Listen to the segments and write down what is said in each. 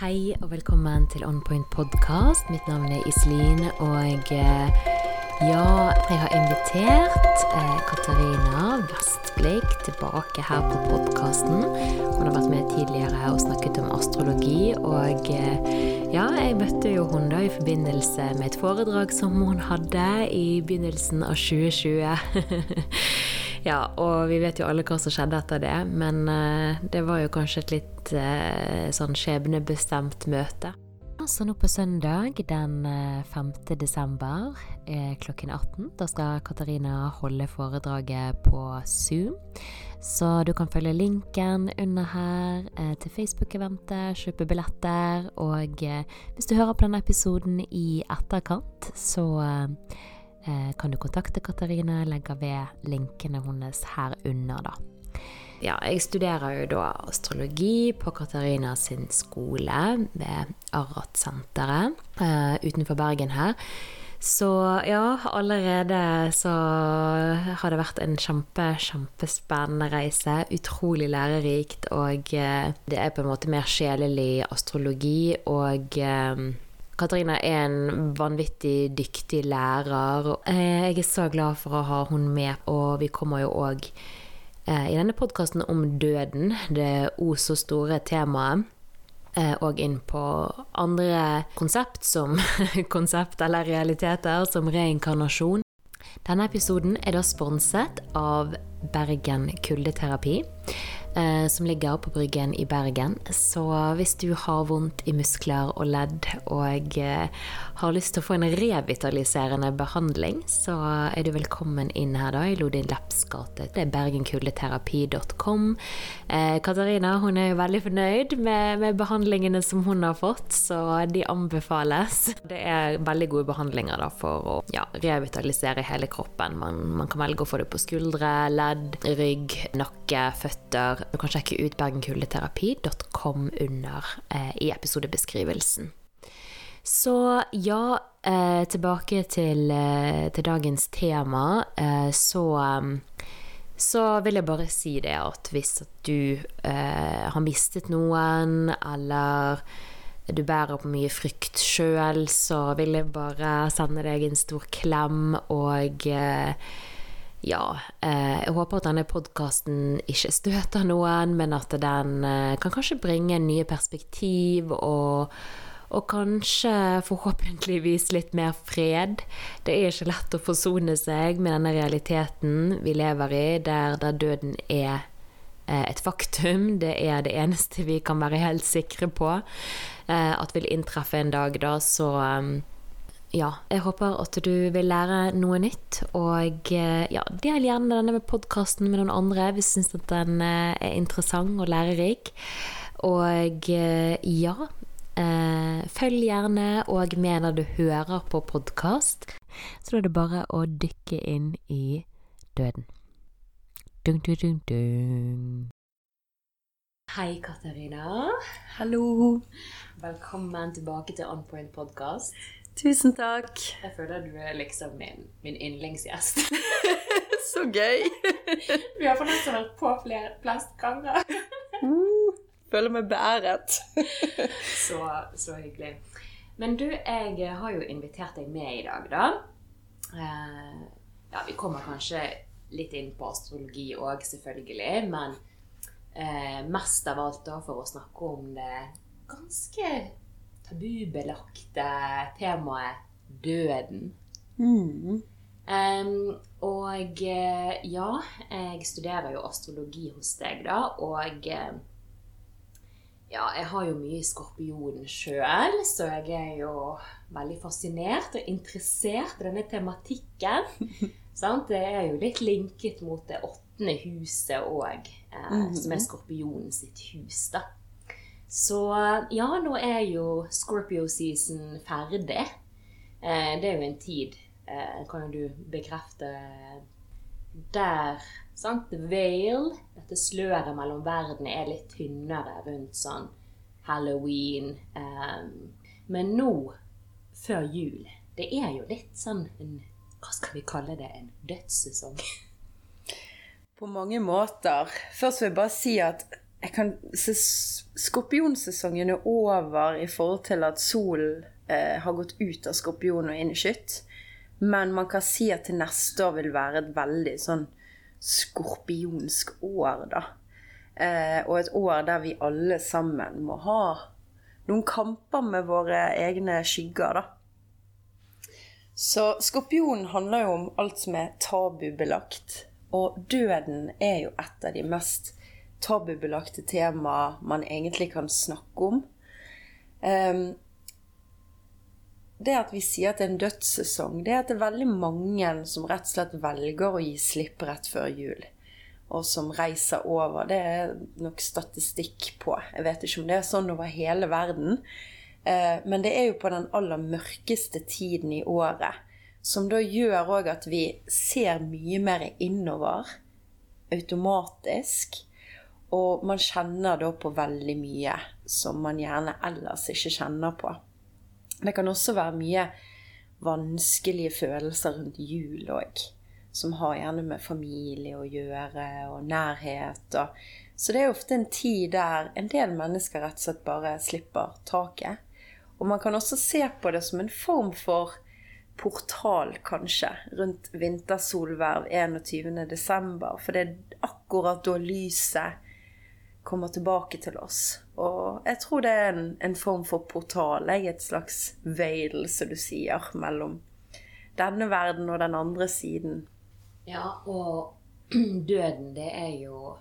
Hei og velkommen til On Point Podcast. Mitt navn er Iselin, og eh, ja, jeg har invitert eh, Katarina Vestblikk tilbake her på podkasten. Hun har vært med tidligere og snakket om astrologi, og eh, ja, jeg møtte jo hun da i forbindelse med et foredrag som hun hadde i begynnelsen av 2020. Ja, og vi vet jo alle hva som skjedde etter det, men uh, det var jo kanskje et litt uh, sånn skjebnebestemt møte. Så nå på søndag den 5. Eh, desember klokken 18, da skal Katarina holde foredraget på Zoom. Så du kan følge linken under her til Facebook-eventet, kjøpe billetter, og hvis du hører på denne episoden i etterkant, så Eh, kan du kontakte Katarina. Legger ved linkene hennes her under, da. Ja, jeg studerer jo da astrologi på Katarina sin skole ved Arrat-senteret uh, utenfor Bergen her. Så ja, allerede så har det vært en kjempe, kjempespennende reise. Utrolig lærerikt, og uh, det er på en måte mer sjelelig astrologi og uh, Katarina er en vanvittig dyktig lærer. Eh, jeg er så glad for å ha hun med, og vi kommer jo òg eh, i denne podkasten om døden, det o så store temaet. Eh, og inn på andre konsept som konsept eller realiteter, som reinkarnasjon. Denne episoden er da sponset av Bergen kuldeterapi. Eh, som ligger på Bryggen i Bergen. Så hvis du har vondt i muskler og ledd og eh, har lyst til å få en revitaliserende behandling, så er du velkommen inn her da i Lodin Lepps gate. Det er bergenkuldeterapi.com. Eh, Katarina hun er jo veldig fornøyd med, med, behandlingene som hun har fått, så de anbefales. Det er veldig gode behandlinger da for å ja, revitalisere hele kroppen. Man, man kan velge å få det på skuldre, ledd, rygg, nakke, føtter du kan sjekke ut bergenkuldeterapi.com under eh, i episodebeskrivelsen. Så ja, eh, tilbake til, eh, til, dagens tema. Eh, så, eh, så vil jeg bare si det at hvis du eh, har mistet noen, eller du bærer på mye frykt sjøl, så vil jeg bare sende deg en stor klem og ja, eh, jeg håper at denne podkasten ikke støter noen, men at den eh, kan kanskje bringe nye perspektiv og, og kanskje forhåpentligvis litt mer fred. Det er ikke lett å forsone seg med denne realiteten vi lever i, der, der døden er eh, et faktum. Det er det eneste vi kan være helt sikre på at vil inntreffe en dag, da, så ja, jeg håper at du vil lære noe nytt. Og eh, ja, del gjerne denne med podkasten med noen andre hvis du syns at den eh, er interessant og lærerik. Og eh, ja, følg gjerne og med når du hører på podkast. Så da er det bare å dykke inn i døden. Dun, dun, dun, dun. Hei, Katarina. Hallo. Velkommen tilbake til On Point Podcast. Tusen takk. Jeg føler du er liksom min, min yndlingsgjest. så gøy! Vi har forresten vært på flere, flest ganger. uh, føler meg beæret. så, så, hyggelig. Men du, jeg har jo invitert deg med i dag, da. Uh, ja, vi kommer kanskje litt inn på astrologi òg, selvfølgelig. Men uh, mest av alt da for å snakke om det ganske tabubelagte temaet døden. Mm. Um, og eh, ja, jeg studerer jo astrologi hos deg, da, og eh, ja, jeg har jo mye skorpion sjøl, så jeg er jo veldig fascinert og interessert i denne tematikken. det er jo litt linket mot det åttende huset òg, eh, mm -hmm. som er skorpionen sitt hus, da. Så ja, nå er jo Scorpio season ferdig. Eh, det er jo en tid, eh, kan du bekrefte, der sant, veil, dette sløret mellom verden, er litt tynnere rundt sånn halloween. Eh, men nå, før jul, det er jo litt sånn en Hva skal vi kalle det? En dødssesong? På mange måter. Først vil jeg bare si at jeg kan, Skorpionsesongen er over i forhold til at solen eh, har gått ut av skorpion og inn i skytt. Men man kan si at til neste år vil være et veldig sånn skorpionsk år, da. Eh, og et år der vi alle sammen må ha noen kamper med våre egne skygger, da. Så skorpion handler jo om alt som er tabubelagt. Og døden er jo et av de mest tabubelagte tema man egentlig kan snakke om. Um, det at vi sier at det er en dødssesong, det er at det er veldig mange som rett og slett velger å gi slipp rett før jul. Og som reiser over. Det er nok statistikk på. Jeg vet ikke om det er sånn over hele verden. Uh, men det er jo på den aller mørkeste tiden i året. Som da gjør òg at vi ser mye mer innover automatisk. Og man kjenner da på veldig mye som man gjerne ellers ikke kjenner på. Det kan også være mye vanskelige følelser rundt jul òg. Som har gjerne med familie å gjøre, og nærhet. Og så det er ofte en tid der en del mennesker rett og slett bare slipper taket. Og man kan også se på det som en form for portal, kanskje, rundt vintersolverv 21.12. For det er akkurat da lyset kommer tilbake til oss. Og jeg tror det er en, en form for portal, et slags veil, som du sier, mellom denne verden og den andre siden. Ja, og døden, det er jo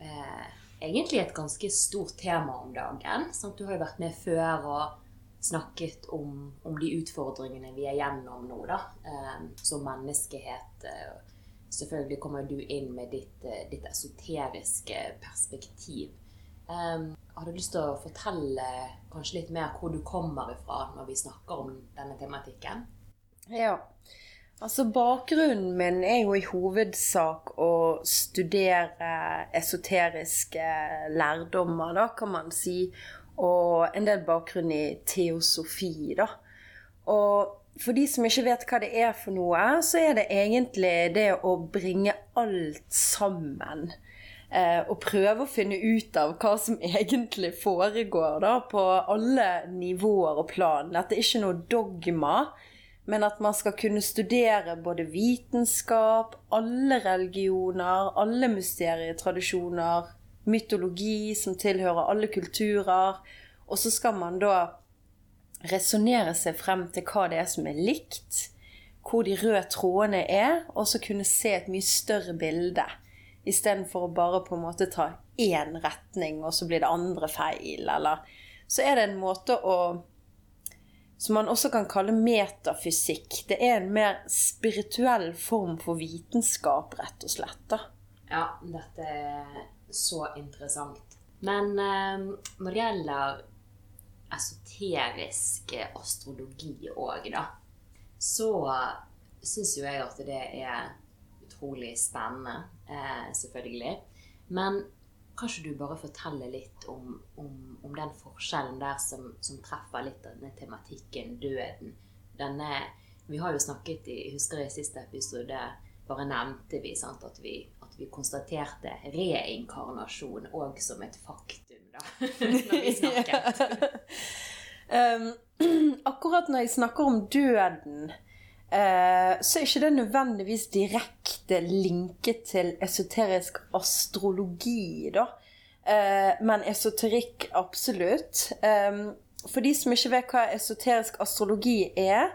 eh, egentlig et ganske stort tema om dagen. Sant? Du har jo vært med før og snakket om, om de utfordringene vi er gjennom nå, da, eh, som menneskehet. Eh, selvfølgelig kommer du inn med ditt, eh, ditt esoteriske perspektiv. Um, har du lyst til å fortelle kanskje litt mer hvor du kommer ifra når vi snakker om denne tematikken? Ja. Altså Bakgrunnen min er jo i hovedsak å studere esoteriske lærdommer, da, kan man si. Og en del bakgrunn i teosofi, da. Og for de som ikke vet hva det er for noe, så er det egentlig det å bringe alt sammen. Eh, og prøve å finne ut av hva som egentlig foregår da, på alle nivåer og plan. At det ikke er noe dogma, men at man skal kunne studere både vitenskap, alle religioner, alle mysterietradisjoner, mytologi som tilhører alle kulturer. Og så skal man da resonnere seg frem til hva det er som er likt, hvor de røde trådene er, og så kunne se et mye større bilde. Istedenfor å bare på en måte ta én retning, og så blir det andre feil, eller Så er det en måte å Som man også kan kalle metafysikk. Det er en mer spirituell form for vitenskap, rett og slett. da. Ja, dette er så interessant. Men eh, når det gjelder esoterisk astrologi òg, da, så syns jo jeg at det er utrolig spennende, eh, selvfølgelig. Men kanskje du bare forteller litt om, om, om den forskjellen der som, som, treffer litt av denne tematikken, døden. Denne Vi har jo snakket i husker i siste episode bare nevnte vi sant, at vi, at vi konstaterte reinkarnasjon òg som et faktum da, når vi snakket. um, akkurat når jeg snakker om døden, uh, så er ikke det nødvendigvis direkte linket til esoterisk astrologi, da. Uh, men esoterikk absolutt. Um, for de som ikke vet hva esoterisk astrologi er,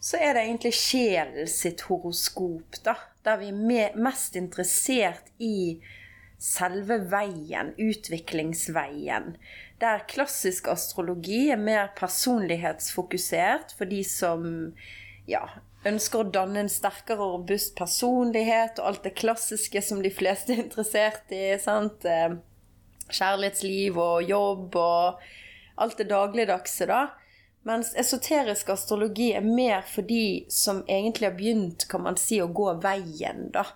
så er det egentlig sjelen sitt horoskop, da. Der vi er mest interessert i selve veien, utviklingsveien. Der klassisk astrologi er mer personlighetsfokusert for de som ja, ønsker å danne en sterkere og robust personlighet, og alt det klassiske som de fleste er interessert i. sant? Eh, kjærlighetsliv og jobb og alt det dagligdagse, da. Mens esoterisk astrologi er mer for de som egentlig har begynt, kan man si, å gå veien, da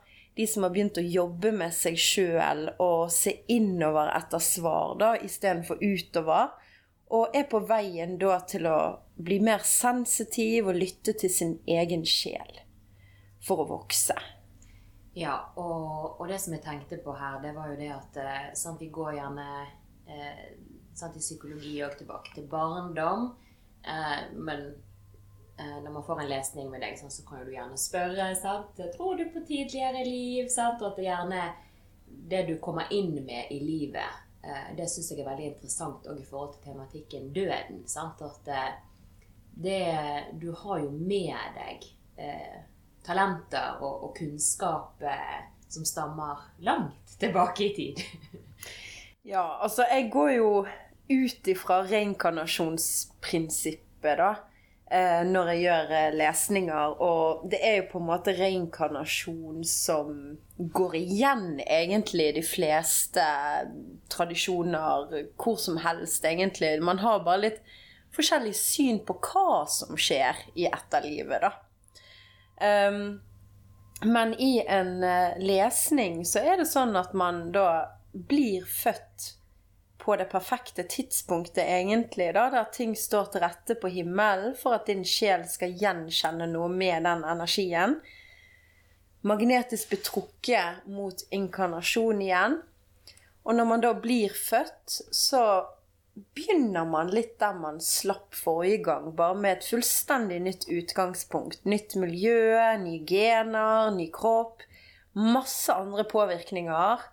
de som har begynt å jobbe med seg sjøl og se innover etter svar da, istedenfor utover. Og er på veien da til å bli mer sensitiv og lytte til sin egen sjel for å vokse. Ja, og, og, det som jeg tenkte på her, det var jo det at sånn, vi går gjerne eh, sant, i psykologi òg tilbake til barndom. Eh, men når man får en lesning med deg, sant, så kan du gjerne spørre sant? Tror du på tidligere liv? Sant? Og at det gjerne det du kommer inn med i livet, eh, det syns jeg er veldig interessant òg i forhold til tematikken døden. Sant? At eh, det, du har jo med deg talenter og, og kunnskap eh, som stammer langt tilbake i tid. ja, altså jeg går jo ut ifra reinkarnasjonsprinsippet, da. Eh, når jeg gjør eh, lesninger. Og det er jo på en måte reinkarnasjon som går igjen egentlig i de fleste tradisjoner hvor som helst, egentlig. Man har bare litt forskjellig syn på hva som skjer i etterlivet, da. Um, men i en uh, lesning så er det sånn at man da blir født på det perfekte tidspunktet, egentlig, da, der ting står til rette på himmelen for at din sjel skal gjenkjenne noe med den energien. Magnetisk betrukket mot inkarnasjon igjen. Og når man da blir født, så begynner man litt der man slapp forrige gang, bare med et fullstendig nytt utgangspunkt. Nytt miljø, nye gener, ny kropp. Masse andre påvirkninger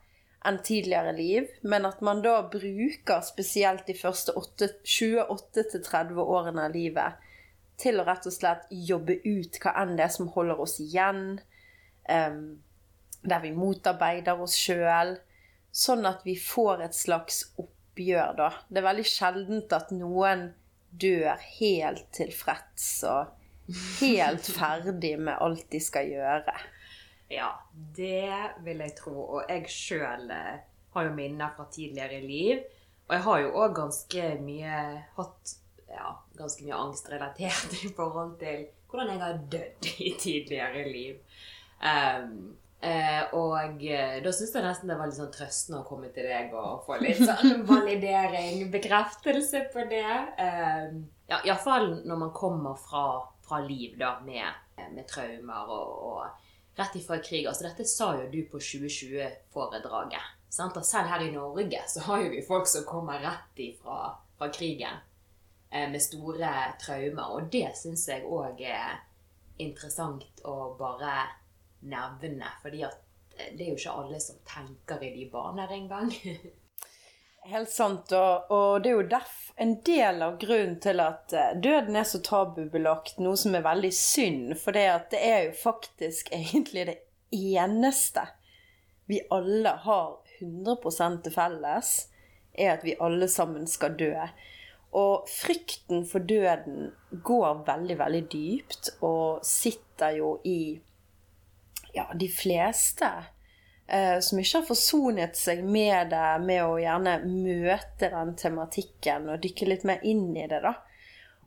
enn tidligere liv, men at man da bruker spesielt de første 28-30 årene av livet til å rett og slett jobbe ut hva enn det er som holder oss igjen, um, der vi motarbeider oss sjøl, sånn at vi får et slags oppgjør, da. Det er veldig sjeldent at noen dør helt tilfreds og helt ferdig med alt de skal gjøre. Ja, det vil jeg tro. Og jeg sjøl eh, har jo minner fra tidligere liv. Og jeg har jo òg ganske mye hatt ja, ganske mye angst relatert i forhold til hvordan jeg har dødd i tidligere liv. Um, og eh, da syns jeg nesten det var litt sånn trøstende å komme til deg og få litt sånn validering, bekreftelse på det. Um, ja, Iallfall når man kommer fra, fra liv da, med, med traumer og, og rett ifra krig. Altså, dette sa jo du på 2020-foredraget. Sant? selv her i Norge så har jo vi folk som kommer rett ifra fra krigen eh, med store traumer. Og det syns jeg òg er interessant å bare nevne. fordi at eh, det er jo ikke alle som tenker i de baner engang. Helt sant. Og, og, det er jo en del av grunnen til at eh, døden er så tabubelagt, noe som er veldig synd. For det, det er jo faktisk egentlig det eneste vi alle har 100 til felles, er at vi alle sammen skal dø. Og frykten for døden går veldig, veldig dypt og sitter jo i ja, de fleste som ikke har forsonet seg med det, med å gjerne møte den tematikken og dykke litt mer inn i det, da.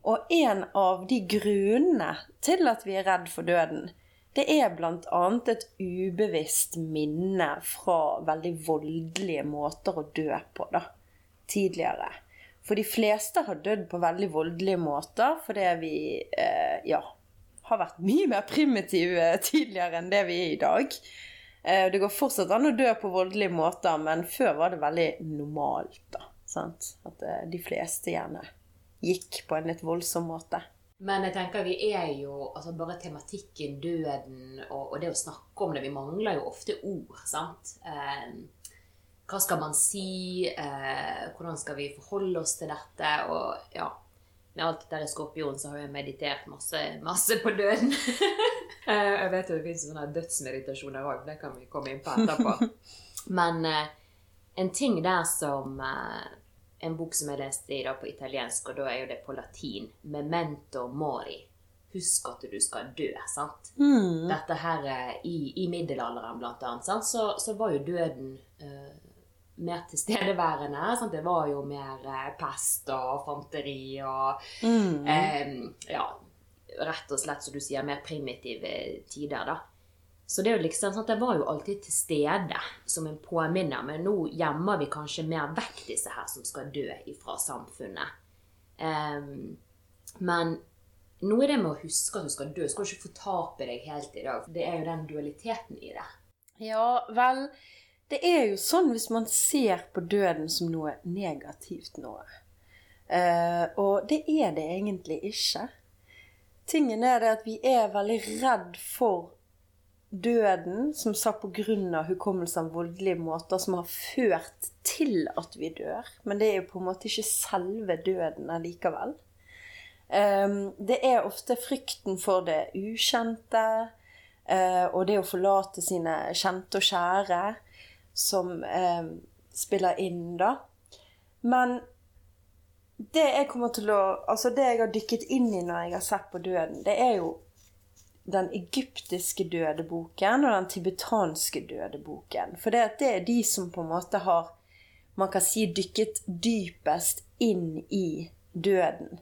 Og en av de grunnene til at vi er redd for døden, det er bl.a. et ubevisst minne fra veldig voldelige måter å dø på, da. Tidligere. For de fleste har dødd på veldig voldelige måter fordi vi eh, ja, har vært mye mer primitive tidligere enn det vi er i dag. Eh, det går fortsatt an å dø på voldelige måter, men før var det veldig normalt. da, sant? At eh, de fleste gjerne gikk på en litt voldsom måte. Men jeg tenker vi er jo altså Bare tematikken døden og, og, det å snakke om det Vi mangler jo ofte ord, sant? Eh, hva skal man si? Eh, hvordan skal vi forholde oss til dette? Og ja, med alt der i Skorpion så har jeg meditert masse, masse på døden. Eh, jeg vet jo det fins sånne dødsmeditasjoner òg, det kan vi komme inn på etterpå. Men uh, en ting der som uh, En bok som jeg leste i dag på italiensk, og da er jo det på latin. Memento mori. Husk at du skal dø. sant? Mm. Dette her i, i middelalderen, blant annet, sant? Så, så var jo døden mer tilstedeværende. Sant? Det var jo mer eh, pest og fanteri og mm. eh, Ja, rett og slett, som du sier, mer primitive tider, da. Så det, er jo liksom, sant? det var jo alltid til stede som en påminner, men nå gjemmer vi kanskje mer vekk disse her som skal dø ifra samfunnet. Um, men nå er det med å huske at du skal dø. Du skal ikke fortape deg helt i dag. Det er jo den dualiteten i det. Ja, vel Det er jo sånn hvis man ser på døden som noe negativt nå. Eh, og det er det egentlig ikke. Tingen er det at vi er veldig redd for døden, som sagt pga. hukommelse av voldelige måter som har ført til at vi dør. Men det er jo på en måte ikke selve døden allikevel. Um, det er ofte frykten for det ukjente uh, og det å forlate sine kjente og kjære som eh, spiller inn, da. Men det jeg kommer til å Altså, det jeg har dykket inn i når jeg har sett på døden, det er jo den egyptiske dødeboken og den tibetanske dødeboken. For det, det er de som på en måte har man kan si dykket dypest inn i døden.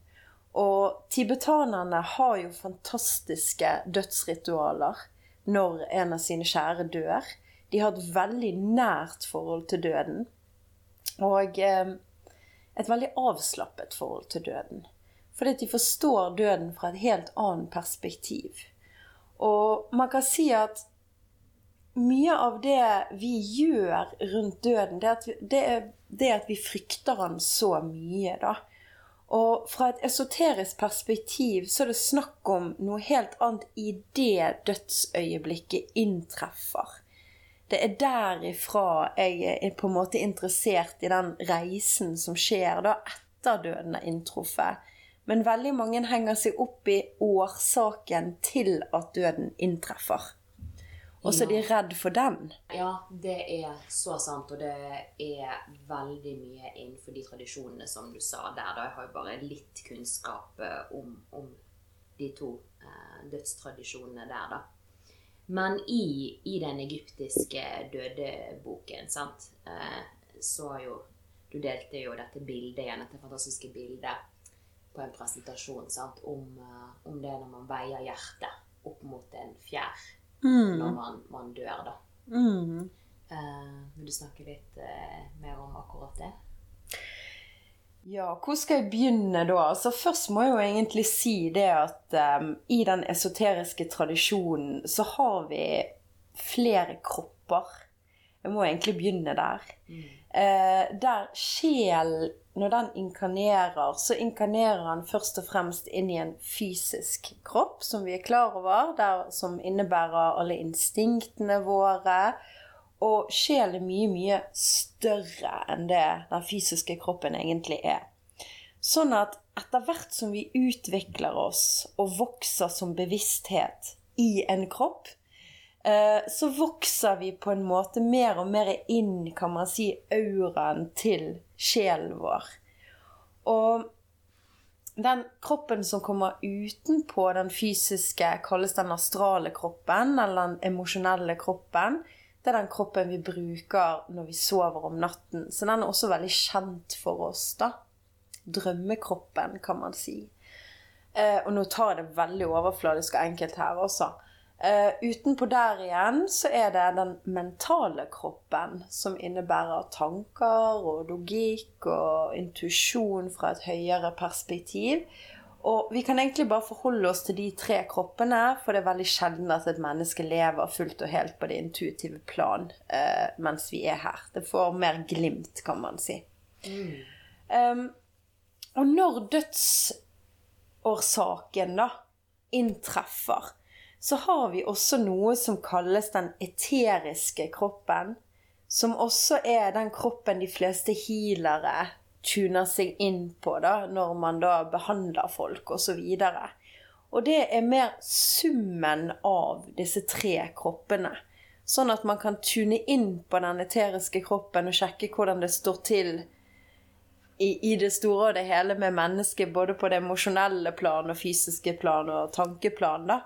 Og tibetanerne har jo fantastiske dødsritualer når en av sine kjære dør. De har et veldig nært forhold til døden. Og eh, et veldig avslappet forhold til døden. Fordi de forstår døden fra et helt annet perspektiv. Og man kan si at mye av det vi gjør rundt døden, det er at vi, det er, det at vi frykter han så mye, da. Og fra et esoterisk perspektiv så er det snakk om noe helt annet i det dødsøyeblikket inntreffer. Det er derifra jeg er på en måte interessert i den reisen som skjer da etter døden er inntruffet. Men veldig mange henger seg opp i årsaken til at døden inntreffer. Og så er de redd for den. Ja, det er så sant. Og det er veldig mye innenfor de tradisjonene som du sa der. Da jeg har jo bare litt kunnskap eh, om, om de to eh, dødstradisjonene der, da. Men i, i den egyptiske dødeboken, sant, eh, så har jo Du delte jo dette bildet igjen, dette fantastiske bildet på en presentasjon sant, om, eh, om det når man veier hjertet opp mot en fjær mm. når man, man, dør, da. Mm. Uh, vil du snakke litt uh, mer om akkurat det? Ja, hvor skal jeg begynne da? Altså, først må jeg jo egentlig si det at um, i den esoteriske tradisjonen så har vi flere kropper. Jeg må egentlig begynne der. Mm. Uh, der sjel når den inkarnerer, så inkarnerer han først og fremst inn i en fysisk kropp, som vi er klar over, der, som innebærer alle instinktene våre. Og sjel er mye, mye større enn det den fysiske kroppen egentlig er. Sånn at etter hvert som vi utvikler oss og vokser som bevissthet i en kropp, eh, så vokser vi på en måte mer og mer inn, kan man si, auraen til sjelen vår. Og den kroppen som kommer utenpå den fysiske, kalles den astrale kroppen, eller den emosjonelle kroppen. Det er den kroppen vi bruker når vi sover om natten. Så den er også veldig kjent for oss, da. Drømmekroppen, kan man si. Eh, og nå tar jeg det veldig overfladisk og enkelt her også. Uh, utenpå der igjen så er det den mentale kroppen, som innebærer tanker og logikk og intuisjon fra et høyere perspektiv. Og vi kan egentlig bare forholde oss til de tre kroppene, for det er veldig sjelden at et menneske lever fullt og helt på det intuitive plan uh, mens vi er her. Det får mer glimt, kan man si. Mm. Um, og når dødsårsaken da inntreffer, så har vi også noe som kalles den eteriske kroppen. Som også er den kroppen de fleste healere tuner seg inn på da, når man da behandler folk osv. Og, og det er mer summen av disse tre kroppene. Sånn at man kan tune inn på den eteriske kroppen og sjekke hvordan det står til i, i det store og det hele med mennesket, både på det emosjonelle plan og fysiske plan og tankeplan. da.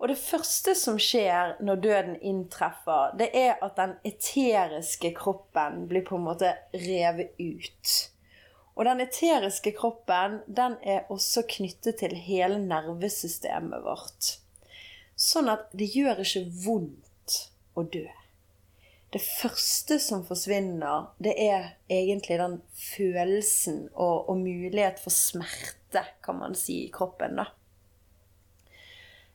Og det første som skjer når døden inntreffer, det er at den eteriske kroppen blir på en måte revet ut. Og den eteriske kroppen den er også knyttet til hele nervesystemet vårt. Sånn at det gjør ikke vondt å dø. Det første som forsvinner, det er egentlig den følelsen og, og mulighet for smerte, kan man si, i kroppen. da.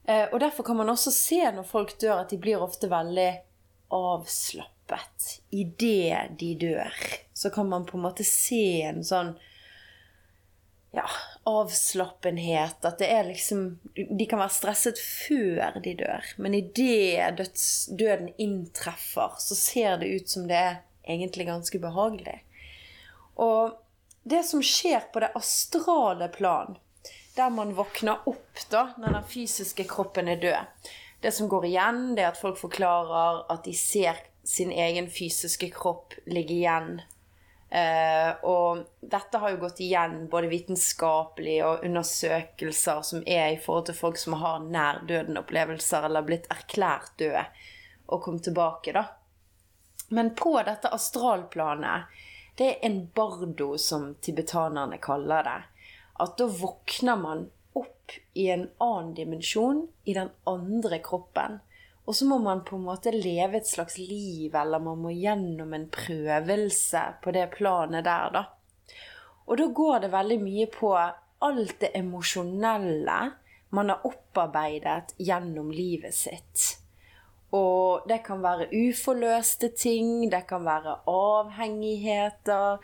Eh, og derfor kan man også se når folk dør, at de blir ofte veldig avslappet idet de dør. Så kan man på en måte se en sånn ja, avslappenhet. At det er liksom De kan være stresset før de dør, men idet døden inntreffer, så ser det ut som det er egentlig ganske behagelig. Og det som skjer på det astrale plan, der man våkner opp da, når den fysiske kroppen er død Det som går igjen, det er at folk forklarer at de ser sin egen fysiske kropp ligge igjen Uh, og dette har jo gått igjen både vitenskapelig og undersøkelser som er i forhold til folk som har nær døden-opplevelser eller blitt erklært døde og kom tilbake, da. Men på dette astralplanet, det er en bardo, som tibetanerne kaller det, at da våkner man opp i en annen dimensjon, i den andre kroppen. Og så må man på en måte leve et slags liv, eller man må gjennom en prøvelse på det planet der, da. Og da går det veldig mye på alt det emosjonelle man har opparbeidet gjennom livet sitt. Og det kan være uforløste ting, det kan være avhengigheter.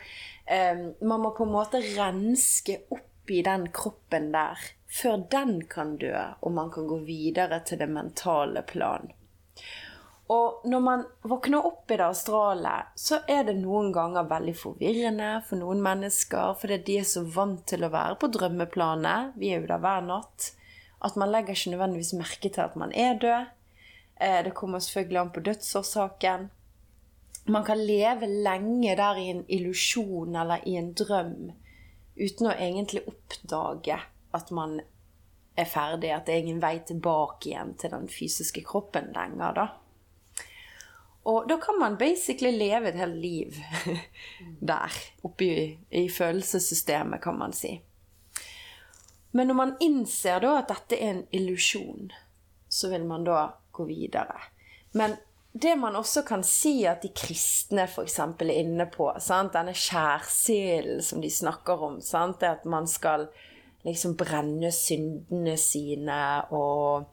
man må på en måte renske opp i den kroppen der før den kan dø, og man kan gå videre til det mentale plan. Og når man våkner opp i det astrale, så er det noen ganger veldig forvirrende for noen mennesker, fordi de er så vant til å være på drømmeplanet, vi er jo der hver natt, at man legger ikke nødvendigvis merke til at man er død. Eh, det kommer selvfølgelig an på dødsårsaken. Man kan leve lenge der i en illusjon eller i en drøm uten å egentlig oppdage at man er ferdig, at det er ingen vei tilbake igjen til den fysiske kroppen lenger, da. Og da kan man basically leve et helt liv der, oppe i, i følelsessystemet, kan man si. Men når man innser da at dette er en illusjon, så vil man da gå videre. Men det man også kan si at de kristne f.eks. er inne på, sant? denne skjærsilden som de snakker om, sant? det at man skal liksom brenne syndene sine, og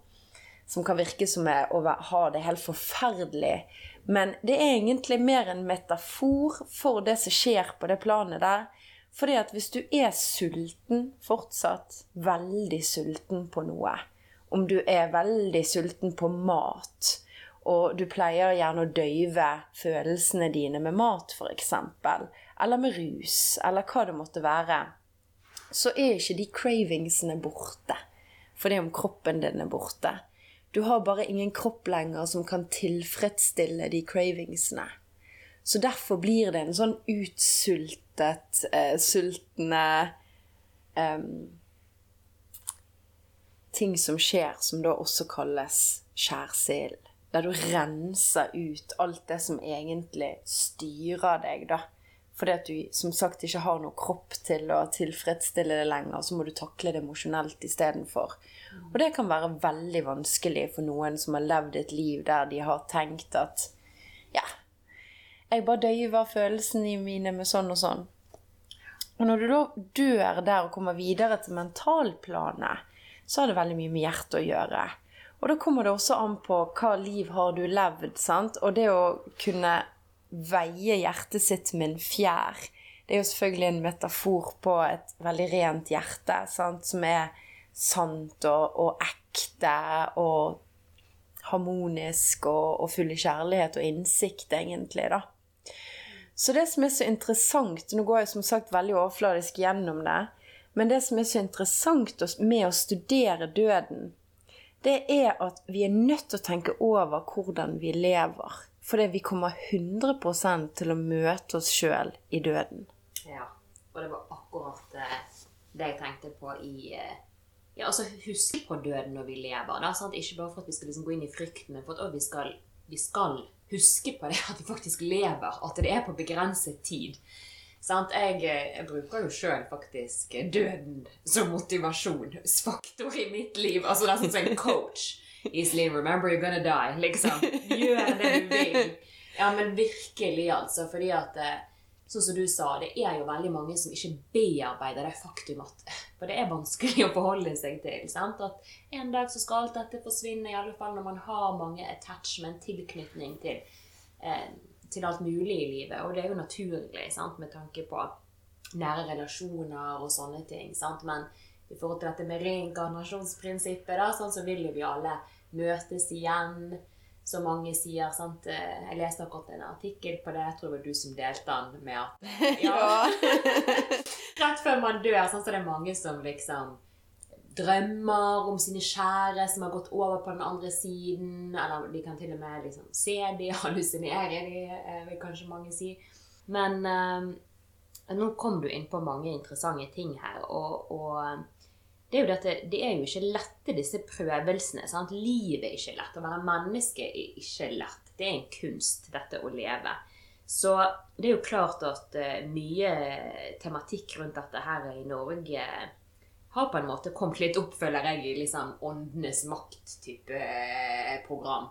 som kan virke som å ha det helt forferdelig. Men det er egentlig mer en metafor for det som skjer på det planet der. Fordi at hvis du er sulten fortsatt, veldig sulten på noe, om du er veldig sulten på mat, og du pleier gjerne å døyve følelsene dine med mat, f.eks., eller med rus, eller hva det måtte være, så er ikke de cravingsene borte fordi om kroppen din er borte. Du har bare ingen kropp lenger som kan tilfredsstille de cravingsene. Så derfor blir det en sånn utsultet, eh, sultne eh, Ting som skjer, som da også kalles skjærsilden. Der du renser ut alt det som egentlig styrer deg, da. Fordi at du som sagt ikke har noe kropp til å tilfredsstille det lenger. Så må du takle det emosjonelt istedenfor. Og det kan være veldig vanskelig for noen som har levd et liv der de har tenkt at ja, jeg bare døyver følelsene mine med sånn og sånn. Og når du da dør der og kommer videre til mentalplanet, så har det veldig mye med hjertet å gjøre. Og da kommer det også an på hva liv har du levd, sant. Og det å kunne veie hjertet sitt med en fjær. Det er jo selvfølgelig en metafor på et veldig rent hjerte, sant? som er sant og, og ekte og harmonisk og, og full av kjærlighet og innsikt, egentlig, da. Så det som er så interessant Nå går jeg som sagt veldig overfladisk gjennom det. Men det som er så interessant med å studere døden, det er at vi er nødt til å tenke over hvordan vi lever. Fordi vi kommer 100% til å møte oss sjøl i døden. Ja, og det var akkurat eh, det jeg tenkte på i eh, ja, altså Huske på døden når vi lever. Da, sant? Ikke bare for at vi skal liksom gå inn i frykten, men for at vi skal, vi skal huske på det at vi faktisk lever. At det er på begrenset tid. Jeg, eh, jeg, bruker jo sjøl faktisk døden som motivasjonsfaktor i mitt liv. Altså nesten som en coach. Iselin, remember you're gonna die. Liksom. Gjør det du vil. Ja, men virkelig, altså. Fordi at eh, sånn som du sa, det er jo veldig mange som ikke bearbeider det faktum at For det er vanskelig å forholde seg til. sant? At en dag så skal alt dette forsvinne, i alle fall når man har mange attachment, tilknytning til, eh, til alt mulig i livet. Og det er jo naturlig sant? med tanke på nære relasjoner og sånne ting. sant? Men i forhold til dette med reinkarnasjonsprinsippet, da, sånn så vil jo vi alle møtes igjen som mange sier. sant? Eh, jeg leste akkurat en artikkel på det, jeg tror det var du som delte den, med at ja. Rett før man dør, sånn, så det er mange som liksom drømmer om sine kjære som har gått over på den andre siden. Eller de kan til og med liksom se de, hallusinere de, eh, vil kanskje mange si. Men eh, nå kom du inn på mange interessante ting her. og, og det er jo at det er jo ikke lette, disse prøvelsene. Sant? Livet er ikke lett. Å være menneske er ikke lett. Det er en kunst, dette å leve. Så det er jo klart at uh, mye tematikk rundt dette her i Norge har på en måte kommet litt opp, føler jeg, i liksom åndenes makt-type uh, program.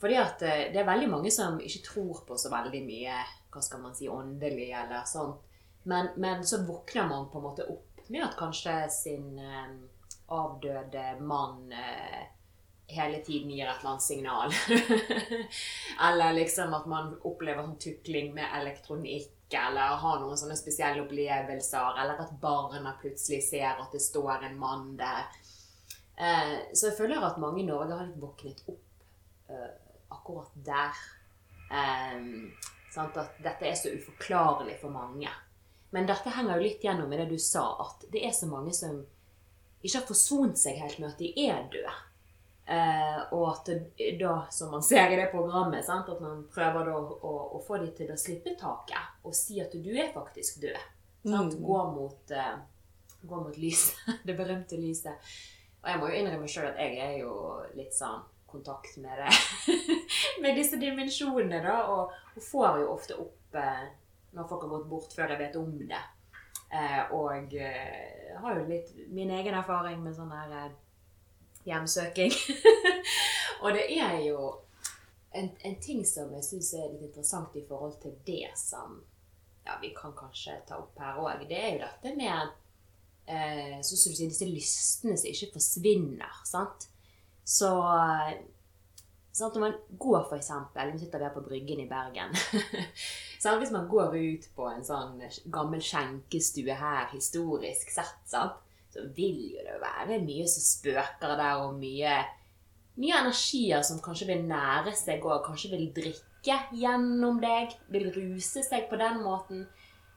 Fordi at uh, det er veldig mange som ikke tror på så veldig mye hva skal man si, åndelig eller sånt. Men, men så våkner man på en måte opp med at kanskje sin eh, avdøde mann eh, hele tiden gir et eller annet signal. eller liksom at man opplever sånn tukling med elektronikk, eller har noen sånne spesielle opplevelser, eller at barna plutselig ser at det står en mann der. Eh, så jeg føler at mange i Norge har litt våknet opp eh, akkurat der. Um, at dette er så uforklarlig for mange. Men dette henger jo litt gjennom i det du sa, at det er så mange som ikke har forsont seg helt med at de er døde. Eh, og at da, som man ser i det programmet, sant, at man prøver å, å, å, få dem til å slippe taket og si at du er faktisk død. Mm. Gå mot, gå mot lyset. det berømte lyset. Og jeg må jo innrømme sjøl at jeg er jo litt sånn kontakt med det. med disse dimensjonene, da. Og, og får jo ofte opp uh, når folk har gått bort før jeg vet om det. Eh, og eh, har jo litt min egen erfaring med sånn der eh, hjemsøking. og det er jo en, en ting som jeg syns er litt interessant i forhold til det som ja, vi kan kanskje ta opp her òg. Det er jo dette med eh, så sier, disse lystene som ikke forsvinner. sant? Så Sånn, når man går, for eksempel, Vi sitter her på Bryggen i Bergen. sånn, hvis man går ut på en sånn gammel skjenkestue her, historisk sett, sant? så vil jo det være mye som spøker der, og mye, mye energier som kanskje vil nære seg og kanskje vil drikke gjennom deg. Vil ruse seg på den måten.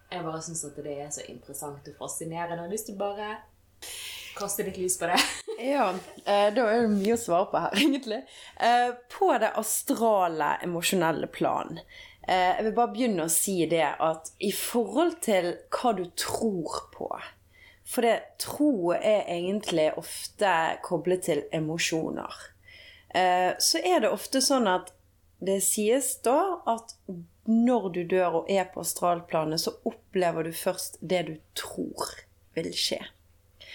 Jeg bare syns at det er så interessant og fascinerende. Jeg har lyst til bare kaste litt lys på det. Ja, eh, da er det mye å svare på her, egentlig. Eh, på det astrale, emosjonelle plan. Eh, jeg vil bare begynne å si det at i forhold til hva du tror på For det tro er egentlig ofte koblet til emosjoner. Så er det ofte sånn at det sies da at når du dør og er på astralplanet, så opplever du først det du tror vil skje.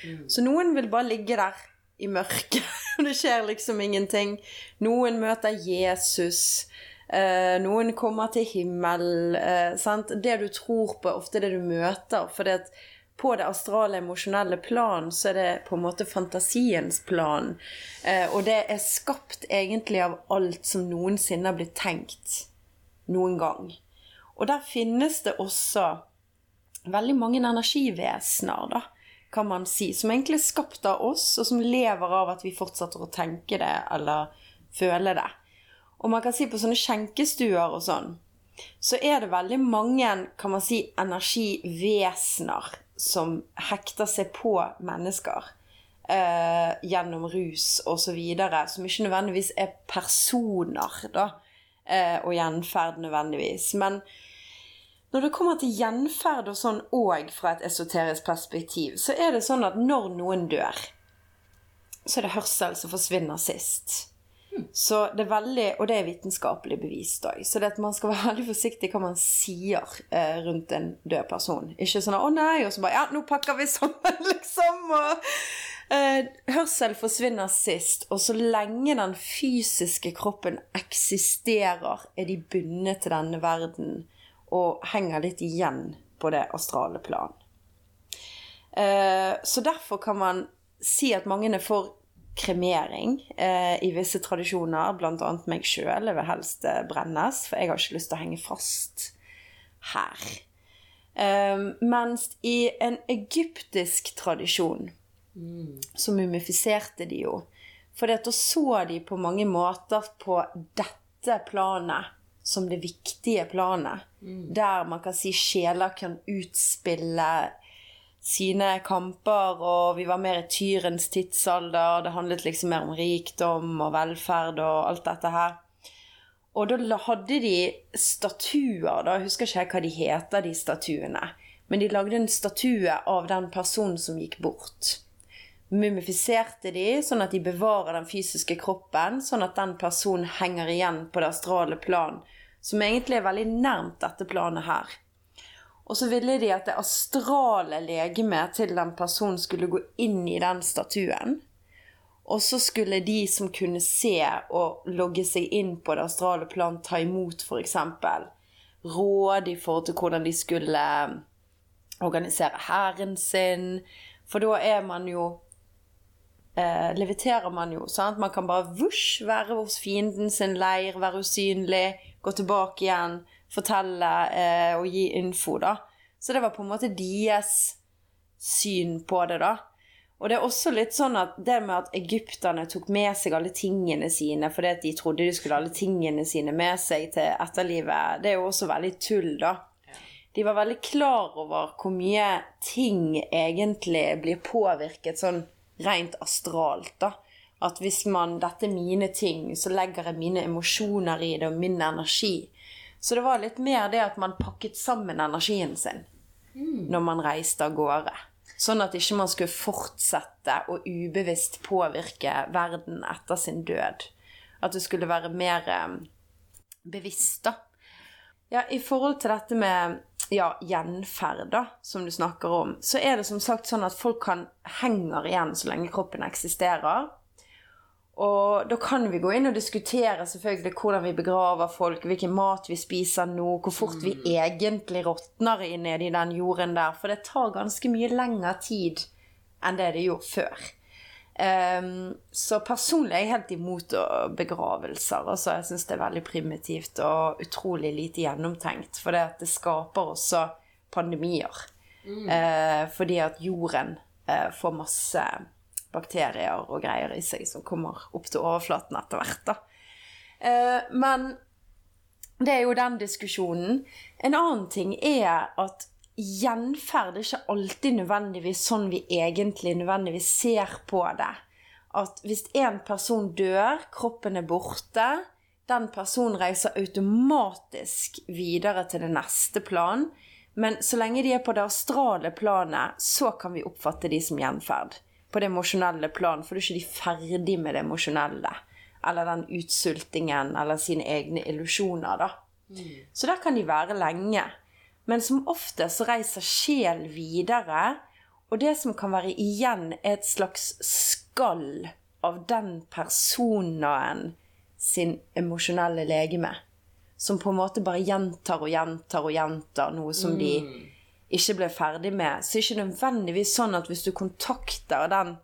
Mm. Så noen vil bare ligge der i mørket, det skjer liksom ingenting. Noen møter Jesus. Eh, noen kommer til himmel. Eh, det du tror på, ofte det du møter. For på det astrale, emosjonelle plan så er det på en måte fantasiens plan. Eh, og det er skapt egentlig av alt som noensinne har blitt tenkt noen gang. Og der finnes det også veldig mange energivesener, da kan man si, som egentlig er skapt av oss, og som lever av at vi fortsetter å tenke det eller føle det. Og man kan si på sånne skjenkestuer og sånn, så er det veldig mange kan man si, energivesener som hekter seg på mennesker. Eh, gjennom rus osv., som ikke nødvendigvis er personer, da, eh, og gjenferd nødvendigvis. Men når det kommer til gjenferd og sånn òg fra et esoterisk perspektiv, så er det sånn at når noen dør, så er det hørsel som forsvinner sist. Så det er veldig, Og det er vitenskapelig bevist òg. Så det at man skal være veldig forsiktig hva man sier eh, rundt en død person. Ikke sånn 'Å nei', og så bare 'Ja, nå pakker vi sammen', liksom. Og, eh, hørsel forsvinner sist. Og så lenge den fysiske kroppen eksisterer, er de bundet til denne verden og henger litt igjen på det astrale plan. Eh, så derfor kan man si at mange er for kremering eh, i visse tradisjoner, bl.a. meg sjøl. Jeg vil helst eh, brennes, for jeg har ikke lyst til å henge fast her. Mens i en egyptisk tradisjon så mumifiserte de jo. For da så de på mange måter på dette planet som det viktige planet. Der man kan si sjeler kan utspille sine kamper, og vi var mer i tyrens tidsalder. Det handlet liksom mer om rikdom og velferd og alt dette her. Og da hadde de statuer, da. Jeg husker ikke hva de heter, de statuene. Men de lagde en statue av den personen som gikk bort. Mumifiserte de, sånn at de bevarer den fysiske kroppen, sånn at den personen henger igjen på det astrale plan, som egentlig er veldig nærmt dette planet her. Og så ville de at det astrale legemet til den personen skulle gå inn i den statuen. Og så skulle de som kunne se og logge seg inn på det astrale plan, ta imot f.eks. råd i forhold til hvordan de skulle organisere hæren sin. For da er man jo eh, Leviterer man jo, sant. Man kan bare vush, være hos fienden sin leir, være usynlig, gå tilbake igjen, fortelle eh, og gi info, da. Så det var på en måte deres syn på det, da. Og det er også litt sånn at det med at egypterne tok med seg alle tingene sine fordi at de trodde de skulle ha alle tingene sine med seg til etterlivet, det er jo også veldig tull, da. De var veldig klar over hvor mye ting egentlig blir påvirket sånn rent astralt, da. At hvis man Dette er mine ting, så legger jeg mine emosjoner i det, og min energi. Så det var litt mer det at man pakket sammen energien sin når man reiste av gårde. Sånn at ikke man skulle fortsette å ubevisst påvirke verden etter sin død. At det skulle være mer eh, bevisst, da. Ja, I forhold til dette med ja, gjenferd, da, som du snakker om, så er det som sagt sånn at folk kan henger igjen så lenge kroppen eksisterer. Og da kan vi gå inn og diskutere selvfølgelig hvordan vi begraver folk, hvilken mat vi spiser nå, hvor fort vi egentlig råtner nedi i den jorden der. For det tar ganske mye lengre tid enn det det gjorde før. Um, så personlig er jeg helt imot begravelser. Altså, jeg syns det er veldig primitivt og utrolig lite gjennomtenkt. For det, det skaper også pandemier. Mm. Uh, fordi at jorden uh, får masse bakterier og greier i seg som kommer opp til overflaten etter hvert. Eh, men det er jo den diskusjonen. En annen ting er at gjenferd er ikke alltid nødvendigvis sånn vi egentlig nødvendigvis ser på det. At hvis en person dør, kroppen er borte, den personen reiser automatisk videre til det neste plan. Men så lenge de er på det astrale planet, så kan vi oppfatte de som gjenferd på det emosjonelle plan, for da er ikke de ferdig med det emosjonelle. Eller den utsultingen, eller sine egne illusjoner, da. Mm. Så der kan de være lenge. Men som oftest så reiser sjel videre, og det som kan være igjen, er et slags skall av den personen sin emosjonelle legeme. Som på en måte bare gjentar og gjentar og gjentar noe som mm. de ikke ble ferdig med, så det er ikke nødvendigvis sånn at hvis du kontakter den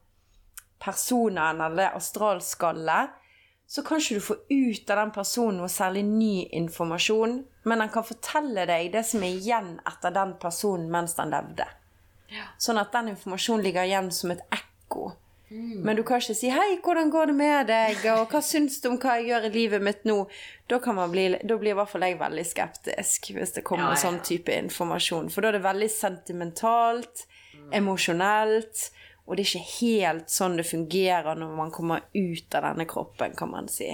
personen eller det astralskallet, så kan ikke du få ut av den personen noe særlig ny informasjon, men den kan fortelle deg det som er igjen etter den personen mens den levde. Ja. Sånn at den informasjonen ligger igjen som et ekko Mm. Men du kan ikke si 'Hei, hvordan går det med deg?' og 'Hva syns du om hva jeg gjør i livet mitt nå?' Da, bli, da blir i hvert fall jeg veldig skeptisk hvis det kommer ja, ja. sånn type informasjon. For da er det veldig sentimentalt, mm. emosjonelt, og det er ikke helt sånn det fungerer når man kommer ut av denne kroppen, kan man si.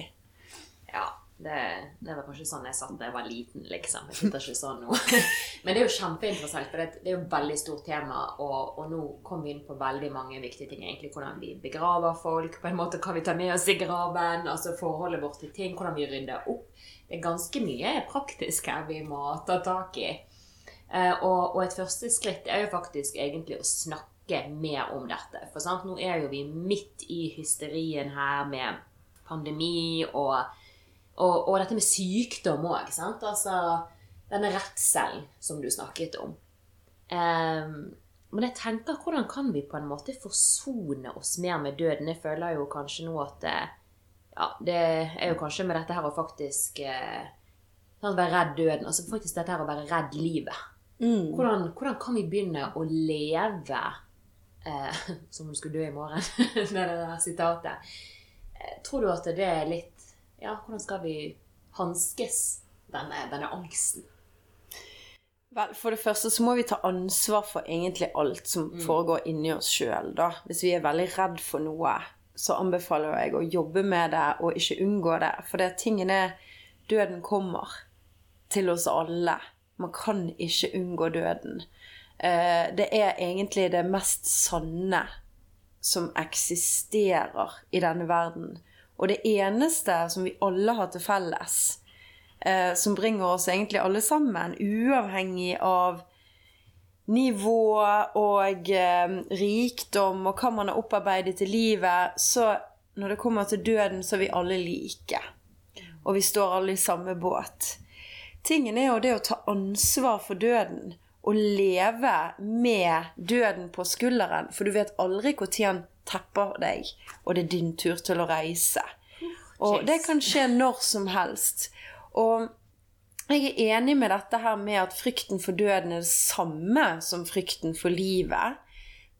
Ja. Det, det, var kanskje sånn jeg satt da jeg var liten, liksom. Jeg sitter ikke sånn nå. Men det er jo kjempeinteressant, for det, er jo et veldig stort tema. Og, og, nå kom vi inn på veldig mange viktige ting. egentlig Hvordan vi begraver folk, på en måte hva vi tar med oss i graven, altså forholdet vårt til ting, hvordan vi rydder opp. Det er ganske mye praktisk her vi må ta tak i. Eh, og, og, et første skritt er jo faktisk egentlig å snakke mer om dette. For sant? nå er jo vi midt i hysterien her med pandemi og og, og dette med sykdom òg. Altså, denne redselen som du snakket om. Um, men jeg tenker, hvordan kan vi på en måte forsone oss mer med døden? Jeg føler jo kanskje nå at det, ja, det er jo kanskje med dette her å faktisk eh, være redd døden. Altså faktisk dette her å være redd livet. Mm. Hvordan, hvordan kan vi begynne å leve eh, som om du skulle dø i morgen? det er der sitatet. Eh, tror du at det er litt Ja, hvordan skal vi hanskes denne, denne angsten? Vel, For det første så må vi ta ansvar for egentlig alt som foregår inni oss sjøl. Hvis vi er veldig redd for noe, så anbefaler jeg å jobbe med det og ikke unngå det. For det tingen er døden kommer til oss alle. Man kan ikke unngå døden. Eh, Det er egentlig det mest sanne som eksisterer i denne verden. Og det eneste som vi alle har til felles, eh, som bringer oss egentlig alle sammen, uavhengig av nivå og eh, rikdom og hva man har opparbeidet i livet, så når det kommer til døden, så er vi alle like. Og vi står alle i samme båt. Tingen er jo det å ta ansvar for døden. Og leve med døden på skulderen. For du vet aldri når han tepper deg, og det er din tur til å reise. Og det kan skje når som helst. Og jeg er enig med dette her med at frykten for døden er det samme som frykten for livet.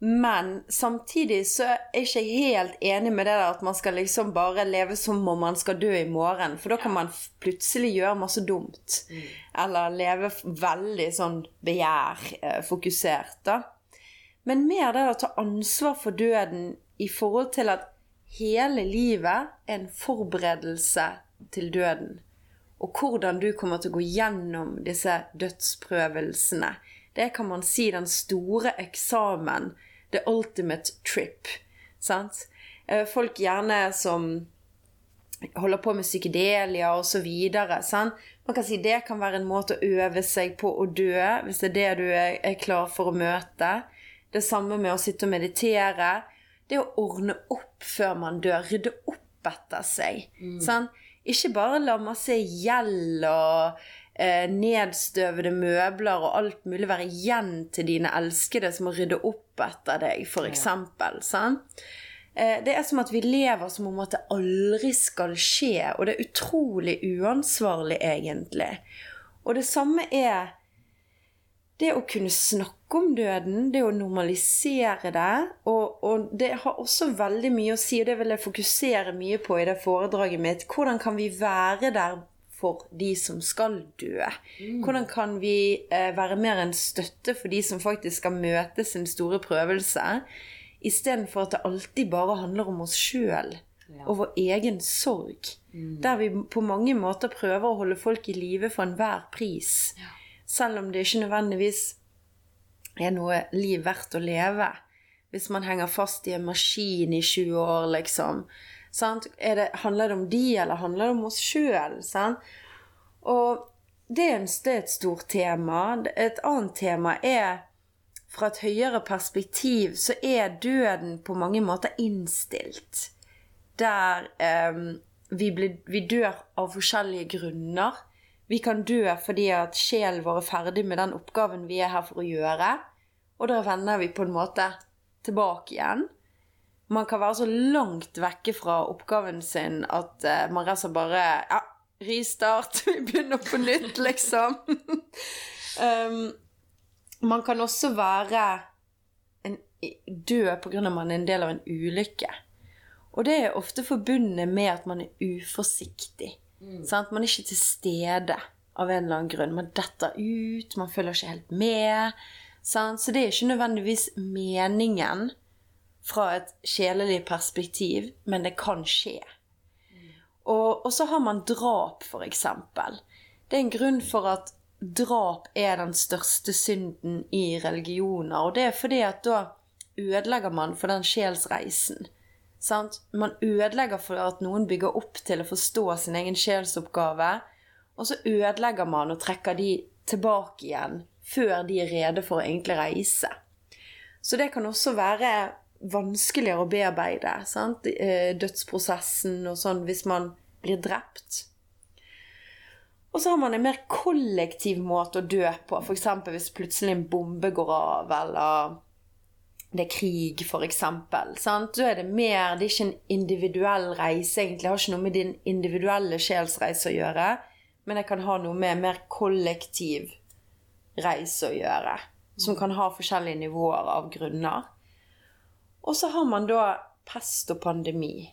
Men samtidig så er jeg ikke helt enig med det der at man skal liksom bare leve som om man skal dø i morgen. For da kan man plutselig gjøre masse dumt. Eller leve veldig sånn begjærfokusert, da. Men mer det å ta ansvar for døden i forhold til at hele livet er en forberedelse til døden. Og hvordan du kommer til å gå gjennom disse dødsprøvelsene. Det kan man si den store eksamen. The ultimate trip. Sant? Eh, Folk gjerne som holder på med psykedelia osv. Man kan si det kan være en måte å øve seg på å dø, hvis det er det du er, er klar for å møte. Det samme med å sitte og meditere. Det å ordne opp før man dør. Rydde opp etter seg. Sant? Ikke bare la masse gjeld og eh, nedstøvede møbler og alt mulig være igjen til dine elskede som må rydde opp etter deg, eksempel. Sant? Eh, Det er som at vi lever som om at det aldri skal skje, og det er utrolig uansvarlig, egentlig. Og det samme er det å kunne snakke om døden, det å normalisere det. Og, og det har også veldig mye å si, og det vil jeg fokusere mye på i det foredraget mitt. Hvordan kan vi være der for de som skal dø? Hvordan kan vi eh, være mer en støtte for de som faktisk skal møte sin store prøvelse? Istedenfor at det alltid bare handler om oss sjøl og vår egen sorg. Der vi på mange måter prøver å holde folk i live for enhver pris. Selv om det ikke nødvendigvis er noe liv verdt å leve. Hvis man henger fast i en maskin i 20 år, liksom. Det, handler det om de, eller handler det om oss sjøl? Og det er, en, det er et stort tema. Et annet tema er fra et høyere perspektiv så er døden på mange måter innstilt. Der eh, vi, blir, vi dør av forskjellige grunner. Vi kan dø fordi at sjelen vår er ferdig med den oppgaven vi er her for å gjøre. Og da vender vi på en måte tilbake igjen. Man kan være så langt vekke fra oppgaven sin at uh, man rett og slett bare Ja, ristart, Vi begynner på nytt, liksom. um, man kan også være en, død pga. at man er en del av en ulykke. Og det er ofte forbundet med at man er uforsiktig. Sant? Man er ikke til stede av en eller annen grunn. Man detter ut, man følger ikke helt med. Sant? Så det er ikke nødvendigvis meningen fra et sjelelig perspektiv, men det kan skje. Og, og så har man drap, eksempel. Det er en grunn for at drap er den største synden i religioner. Og det er fordi at da ødelegger man for den sjelsreisen. Sant? Man ødelegger for at noen bygger opp til å forstå sin egen sjelsoppgave. Og så ødelegger man og trekker de tilbake igjen før de er rede for å egentlig reise. Så det kan også være vanskeligere å bearbeide. Sant? Eh, Dødsprosessen og sånn hvis man blir drept. Og så har man en mer kollektiv måte å dø på. F.eks. hvis plutselig en bombe går av, eller det er krig, f.eks. Da er det mer Det er ikke en individuell reise, egentlig. Det har ikke noe med din individuelle sjelsreise å gjøre, men det kan ha noe med mer kollektiv reise å gjøre. Som kan ha forskjellige nivåer av grunner. Og så har man da pest og pandemi.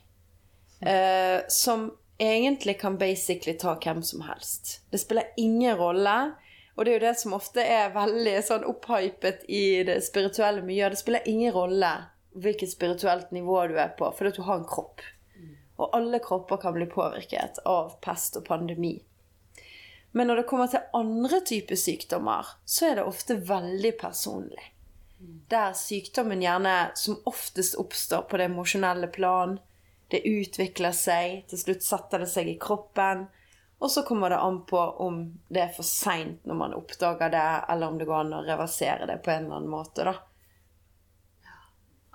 Eh, som egentlig kan basically ta hvem som helst. Det spiller ingen rolle. Og det er jo det som ofte er veldig sånn opphypet i det spirituelle miljøet. Det spiller ingen rolle hvilket spirituelt nivå du er på, fordi du har en kropp. Og alle kropper kan bli påvirket av pest og pandemi. Men når det kommer til andre typer sykdommer, så er det ofte veldig personlig. Der sykdommen gjerne som oftest oppstår på det emosjonelle plan, det utvikler seg, til slutt setter det seg i kroppen. Og så kommer det an på om det er for seint når man oppdager det, eller om det går an å reversere det på en eller annen måte, da.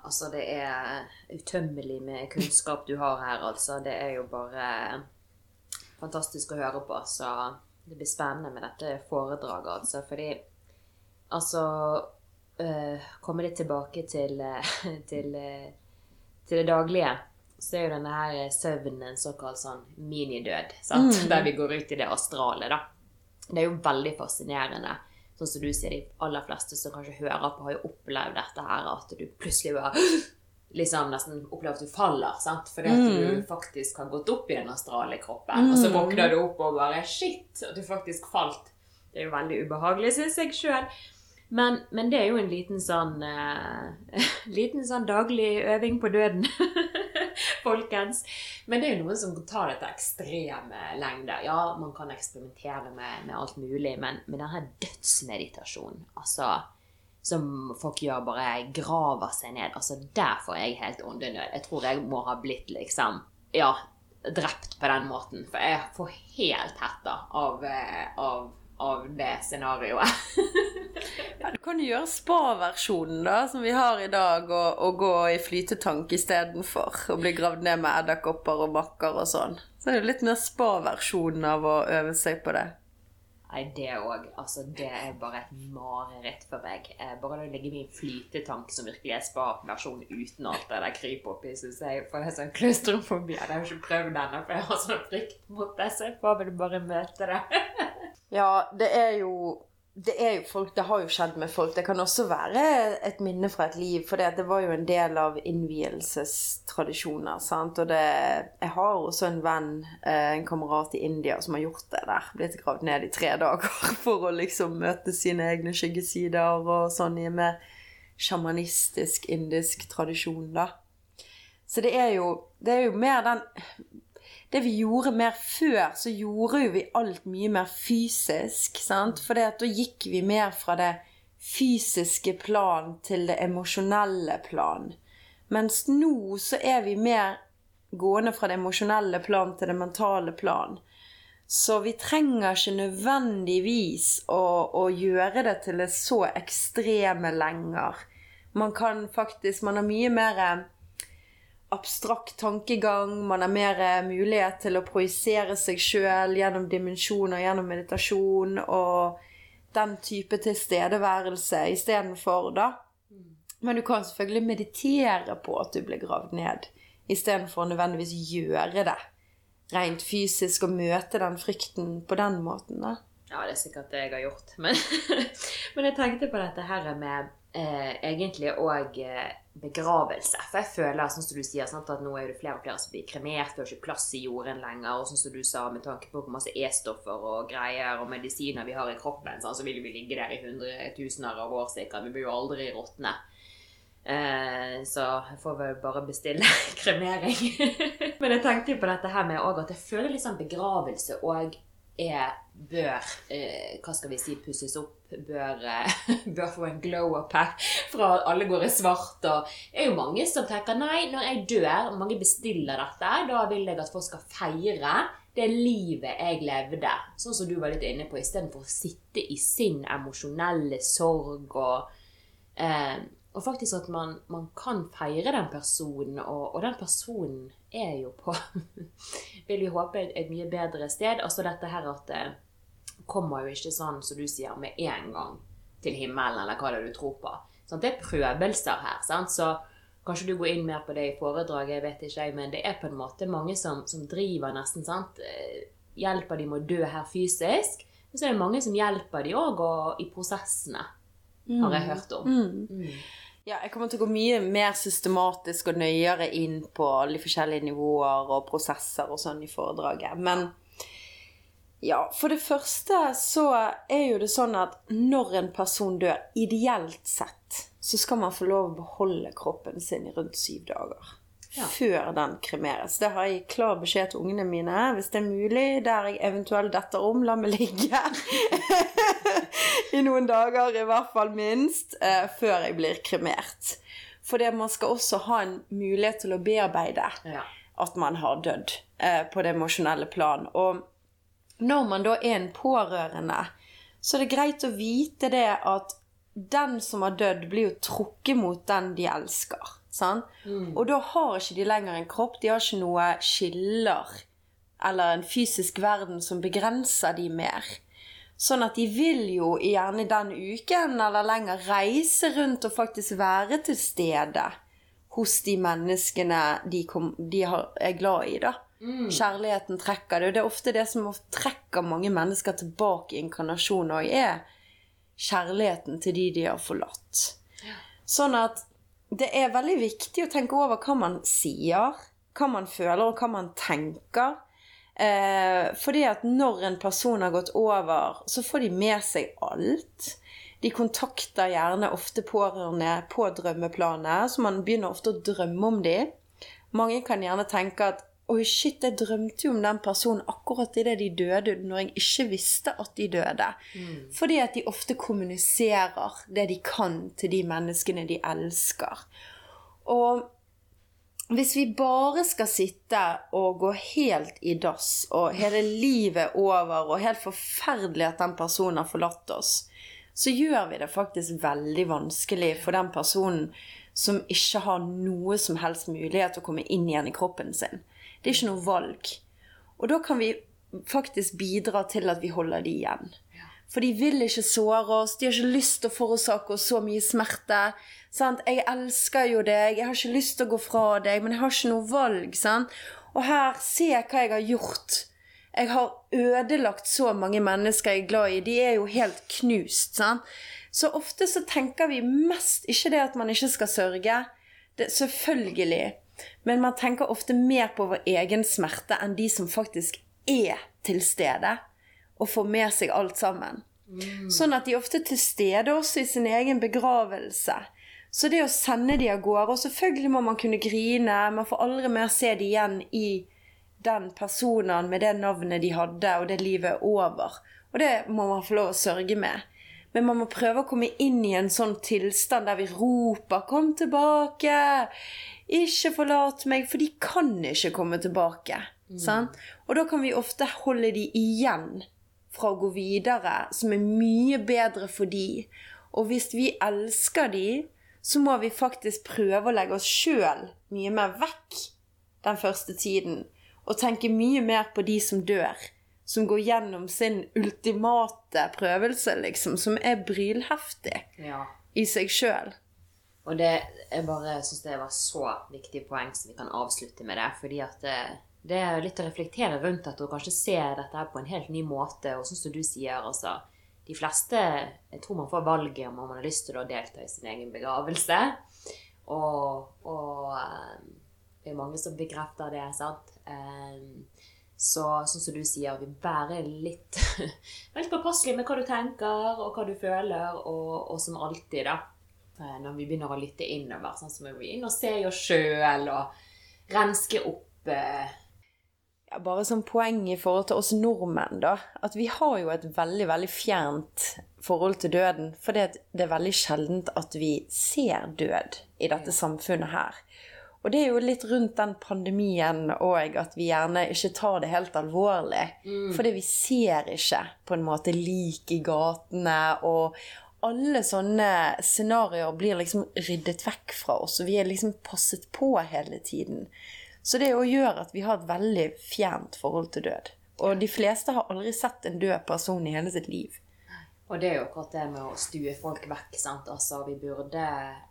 Altså, det er utømmelig med kunnskap du har her, altså. Det er jo bare fantastisk å høre på. Så det blir spennende med dette foredraget, altså. Fordi altså øh, Komme litt tilbake til, til, til det daglige så er jo denne her søvnen en såkalt sånn minidød. Mm. Der vi går ut i det astrale, da. Det er jo veldig fascinerende. Sånn som du sier, de aller fleste som kanskje hører på, har jo opplevd dette her, at du plutselig bare liksom nesten opplever at du faller. sant? Fordi at mm. du faktisk har gått opp i den astrale kroppen, mm. og så mm. våkner du opp og bare Shit! At du faktisk falt. Det er jo veldig ubehagelig, syns jeg sjøl. Men, men, det er jo en liten sånn uh, Liten sånn daglig øving på døden. folkens. Men det er jo noen som tar dette ekstreme lengder. Ja, man kan eksperimentere med, med alt mulig, men med denne dødsmeditasjonen, altså som folk gjør, bare graver seg ned. Altså, der får jeg helt åndenød. Jeg tror jeg må ha blitt liksom Ja, drept på den måten. For jeg får helt hetta av, eh, av av det scenarioet. ja, du kan jo gjøre spa-versjonen, da, som vi har i dag, og, og gå i flytetank istedenfor. Og bli gravd ned med edderkopper og makker og sånn. Så er det litt mer spa-versjonen av å øve seg på det. Nei, det òg. Altså, det er bare et mareritt for meg. Eh, bare å ligge i en flytetank som virkelig er spa-versjon uten alt det der krypet oppi, syns jeg får jeg sånn klaustrofobi. Jeg har jo ikke prøvd ennå, for jeg har sånn frykt mot det, så jeg får vel bare møte det. Ja, det er jo det er jo folk, det har jo skjedd med folk. Det kan også være et minne fra et liv. For det, var jo en del av innvielsestradisjoner. sant? Og det, jeg har også en venn, eh, en kamerat i India, som har gjort det der. Blitt gravd ned i tre dager for å liksom møte sine egne skyggesider og sånn i en mer sjamanistisk indisk tradisjon, da. Så det er jo, det er jo mer den det vi gjorde mer før, så gjorde jo vi alt mye mer fysisk. sant? For da gikk vi mer fra det fysiske plan til det emosjonelle plan. Mens nå så er vi mer gående fra det emosjonelle plan til det mentale plan. Så vi trenger ikke nødvendigvis å, å gjøre det til det så ekstreme lenger. Man kan faktisk Man har mye mer abstrakt tankegang. Man har mer eh, mulighet til å projisere seg sjøl gjennom dimensjoner, gjennom meditasjon og den type tilstedeværelse istedenfor, da. Men du kan selvfølgelig meditere på at du blir gravd ned, istedenfor nødvendigvis gjøre det. Rent fysisk og møte den frykten på den måten, da. Ja, det er sikkert det jeg har gjort. Men, men jeg tenkte på dette her med eh, egentlig òg eh, begravelse. For jeg føler, sånn som du sier, sant, at nå er det flere og flere som blir kremert, og ikke plass i jorden lenger. Og sånn som du sa, med tanke på hvor masse E-stoffer og greier og medisiner vi har i kroppen, sånn, så vil vi ligge der i hundretusener av år sikkert. Vi blir jo aldri råtne. Eh, så jeg får vel bare bestille kremering. Men jeg tenkte jo på dette her med at jeg føler sånn begravelse òg er bør eh, Hva skal vi si pusses opp. Bør, eh, bør få en glow-up her fra at alle går i svart. Og det er jo mange som tenker nei, når jeg dør, mange bestiller dette, da vil jeg at folk skal feire det livet jeg levde. Sånn som du var litt inne på, istedenfor å sitte i sin emosjonelle sorg og eh, og faktisk at man, man, kan feire den personen, og, og, den personen er jo på Vil vi håpe et, et mye bedre sted. Altså dette her at eh, kommer jo ikke sånn som du sier, med en gang til himmelen, eller hva det er du tror på. Sånn, Det er prøvelser her. Sant? Så kanskje du går inn mer på det i foredraget, jeg vet ikke, men det er på en måte mange som, som driver nesten sant? Eh, Hjelper de med å dø her fysisk, men så er det mange som hjelper de òg i prosessene, har jeg hørt om. Mm. Ja, jeg kommer til å gå mye mer systematisk og nøyere inn på de forskjellige nivåer og prosesser og sånn i foredraget. Men ja, for det første så er jo det sånn at når en person dør, ideelt sett, så skal man få lov å beholde kroppen sin i rundt syv dager. Ja. Før den kremeres. Det har jeg klar beskjed til ungene mine. Hvis det er mulig, der jeg eventuelt detter om, la meg ligge. I noen dager, i hvert fall minst, eh, før jeg blir kremert. For det man skal også ha en mulighet til å bearbeide Ja. at man har dødd eh, på det emosjonelle plan. Og når man da er en pårørende, så er det greit å vite det at den som har dødd, blir jo trukket mot den de elsker. Sant? Og da har ikke de lenger en kropp, de har ikke noe skiller eller en fysisk verden som begrenser de mer. Sånn at de vil jo gjerne den uken eller lenger reise rundt og faktisk være til stede hos de menneskene de, kom, de har, er glad i, da. Kjærligheten trekker det. Og det er ofte det som trekker mange mennesker tilbake i inkarnasjon òg, er kjærligheten til de de har forlatt. Sånn at det er veldig viktig å tenke over hva man sier, hva man føler, og hva man tenker. Eh, fordi at når en person har gått over, så får de med seg alt. De kontakter gjerne ofte pårørende på drømmeplanet, så man begynner ofte å drømme om dem. Mange kan gjerne tenke at Oi, shit, jeg drømte jo om den personen akkurat idet de døde, når jeg ikke visste at de døde. Fordi at de ofte kommuniserer det de kan til de menneskene de elsker. Og hvis vi bare skal sitte og gå helt i dass, og hele livet over, og helt forferdelig at den personen har forlatt oss, så gjør vi det faktisk veldig vanskelig for den personen som ikke har noe som helst mulighet til å komme inn igjen i kroppen sin. Det er ikke noe valg. Og da kan vi faktisk bidra til at vi holder de igjen. For de vil ikke såre oss, de har ikke lyst til å forårsake oss så mye smerte. Sant? 'Jeg elsker jo deg, jeg har ikke lyst til å gå fra deg, men jeg har ikke noe valg.' Sant? Og her, se hva jeg har gjort. Jeg har ødelagt så mange mennesker jeg er glad i. De er jo helt knust. Sant? Så ofte så tenker vi mest ikke det at man ikke skal sørge. Det, selvfølgelig. Men man tenker ofte mer på vår egen smerte enn de som faktisk er til stede og får med seg alt sammen. Sånn at de ofte er til stede også i sin egen begravelse. Så det å sende de av gårde Og selvfølgelig må man kunne grine, man får aldri mer se de igjen i den personen med det navnet de hadde, og det livet er over. Og det må man få lov å sørge med. Men man må prøve å komme inn i en sånn tilstand der vi roper 'Kom tilbake!' Ikke forlat meg, for de kan ikke komme tilbake. Sant? Og da kan vi ofte holde de igjen fra å gå videre, som er mye bedre for de. Og hvis vi elsker de, så må vi faktisk prøve å legge oss sjøl mye mer vekk den første tiden. Og tenke mye mer på de som dør. Som går gjennom sin ultimate prøvelse, liksom. Som er brylheftig Ja. i seg sjøl. Og det, jeg bare syns det var så viktig poeng som vi kan avslutte med det. Fordi at det, det er litt å reflektere rundt dette og kanskje se dette her på en helt ny måte. Og sånn som du sier, altså De fleste Jeg tror man får valget om man har lyst til å delta i sin egen begravelse. Og, og eh, det er mange som bekrefter det, sant. Eh, Så sånn som du sier, vi bærer litt litt påpasselig med hva du tenker og hva du føler, og, og som alltid, da eh, når vi begynner å lytte innover. Sånn som vi inn og se oss sjøl og renske opp eh, Ja, bare som poeng i forhold til oss nordmenn, da. At vi har jo et veldig, veldig fjernt forhold til døden. For det er veldig sjeldent at vi ser død i dette samfunnet her. Og det er jo litt rundt den pandemien òg at vi gjerne ikke tar det helt alvorlig. Fordi vi ser ikke på en måte lik i gatene, og alle sånne scenarioer blir liksom ryddet vekk fra oss, og vi er liksom passet på hele tiden. Så det gjør at vi har et veldig fjernt forhold til død. Og de fleste har aldri sett en død person i hele sitt liv. Og det er jo akkurat det med å stue folk vekk. sant? Altså, vi burde,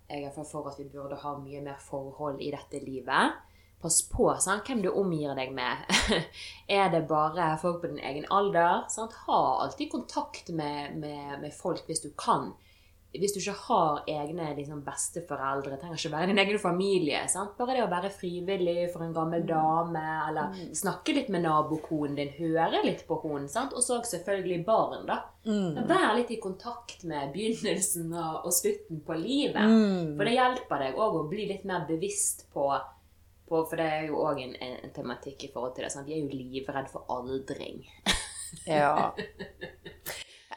Jeg er for at vi burde ha mye mer forhold i dette livet. Pass på sant? hvem du omgir deg med. er det bare folk på din egen alder? Sant? Ha alltid kontakt med, med, med folk hvis du kan hvis du ikke har egne liksom, besteforeldre, trenger ikke være din egen familie sant? Bare det å være frivillig for en gammel dame, eller mm. snakke litt med nabokonen din, høre litt på henne. Og så selvfølgelig barn, da. Mm. Vær litt i kontakt med begynnelsen og, slutten på livet. Mm. For det hjelper deg òg å bli litt mer bevisst på, på For det er jo òg en, en, en, tematikk i forhold til det. Sånn. Vi er jo livredd for aldring. ja.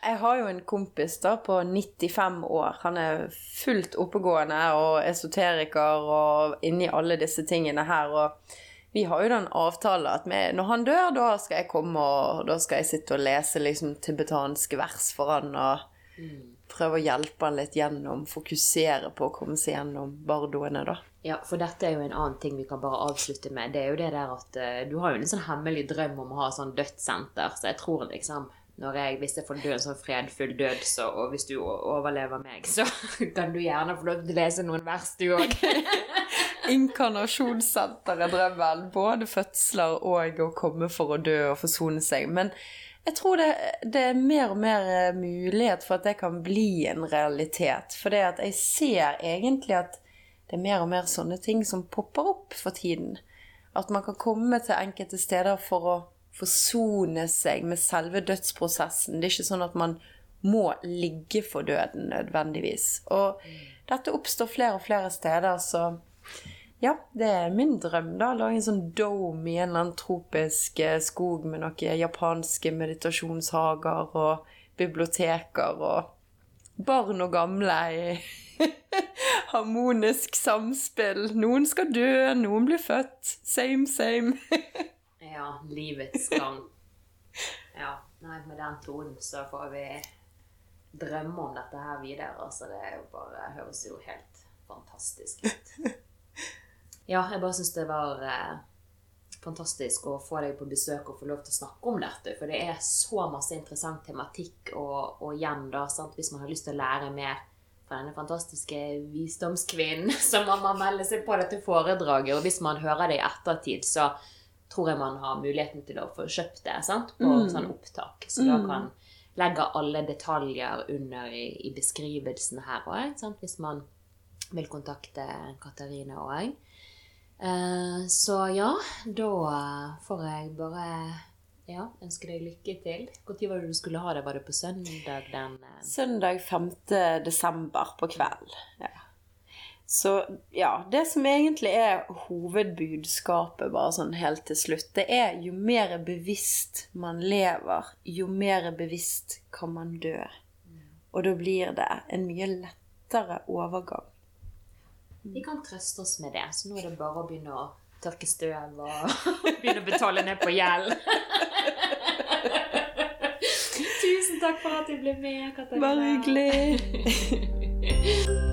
Jeg har jo en kompis da på 95 år. Han er fullt oppegående og esoteriker og inni alle disse tingene her. Og vi har jo den avtalen at vi, når han dør, da skal jeg komme og da skal jeg sitte og lese liksom tibetanske vers for han og prøve å hjelpe han litt gjennom, fokusere på å komme seg gjennom bardoene, da. Ja, for dette er jo en annen ting vi kan bare avslutte med. Det er jo det der at uh, du har jo en sånn hemmelig drøm om å ha sånn dødssenter, så jeg tror liksom når jeg, hvis jeg får dø en sånn fredfull død, så, og hvis du overlever meg, så kan du gjerne få lov til å lese noen vers, du òg. Inkarnasjonssenteret drømmen. Både fødsler og å komme for å dø og forsone seg. Men jeg tror det, det, er mer og mer eh, mulighet for at det kan bli en realitet. For det at jeg ser egentlig at det er mer og mer sånne ting som popper opp for tiden. At man kan komme til enkelte steder for å forsone seg med selve dødsprosessen. Det er ikke sånn at man må ligge for døden nødvendigvis. Og dette oppstår flere og flere steder, så ja, det er min drøm, da. Lage en sånn dome i en eller annen tropisk eh, skog med noen japanske meditasjonshager og biblioteker og barn og gamle i harmonisk samspill. Noen skal dø, noen blir født. Same, same. Ja, livets gang. Ja, nei, med den tonen så får vi drømme om dette her videre. Altså, det er jo bare høres jo helt fantastisk ut. Ja, jeg bare syns det var eh, fantastisk å få deg på besøk og få lov til å snakke om dette. For det er så masse interessant tematikk, og, og igjen, da, sant, hvis man har lyst til å lære mer fra denne fantastiske visdomskvinnen, så må man melde seg på dette foredraget. Og hvis man hører det i ettertid, så tror jeg man har muligheten til å få kjøpt det sant? på mm. sånn opptak. Så mm. da kan legge alle detaljer under i, i beskrivelsen her òg, hvis man vil kontakte Katarina òg. Eh, så ja, da får jeg bare ja, ønske deg lykke til. Når var det du skulle ha det? Var det på søndag den eh? Søndag 5. desember på kveld. Ja. Så ja, det som egentlig er hovedbudskapet, bare sånn helt til slutt, det er jo mer bevisst man lever, jo mer bevisst kan man dø. Og da blir det en mye lettere overgang. Vi kan trøste oss med det, så nå er det bare å begynne å tørke støv og begynne å betale ned på gjeld. Tusen takk for at du ble med, Katarina. Bare hyggelig.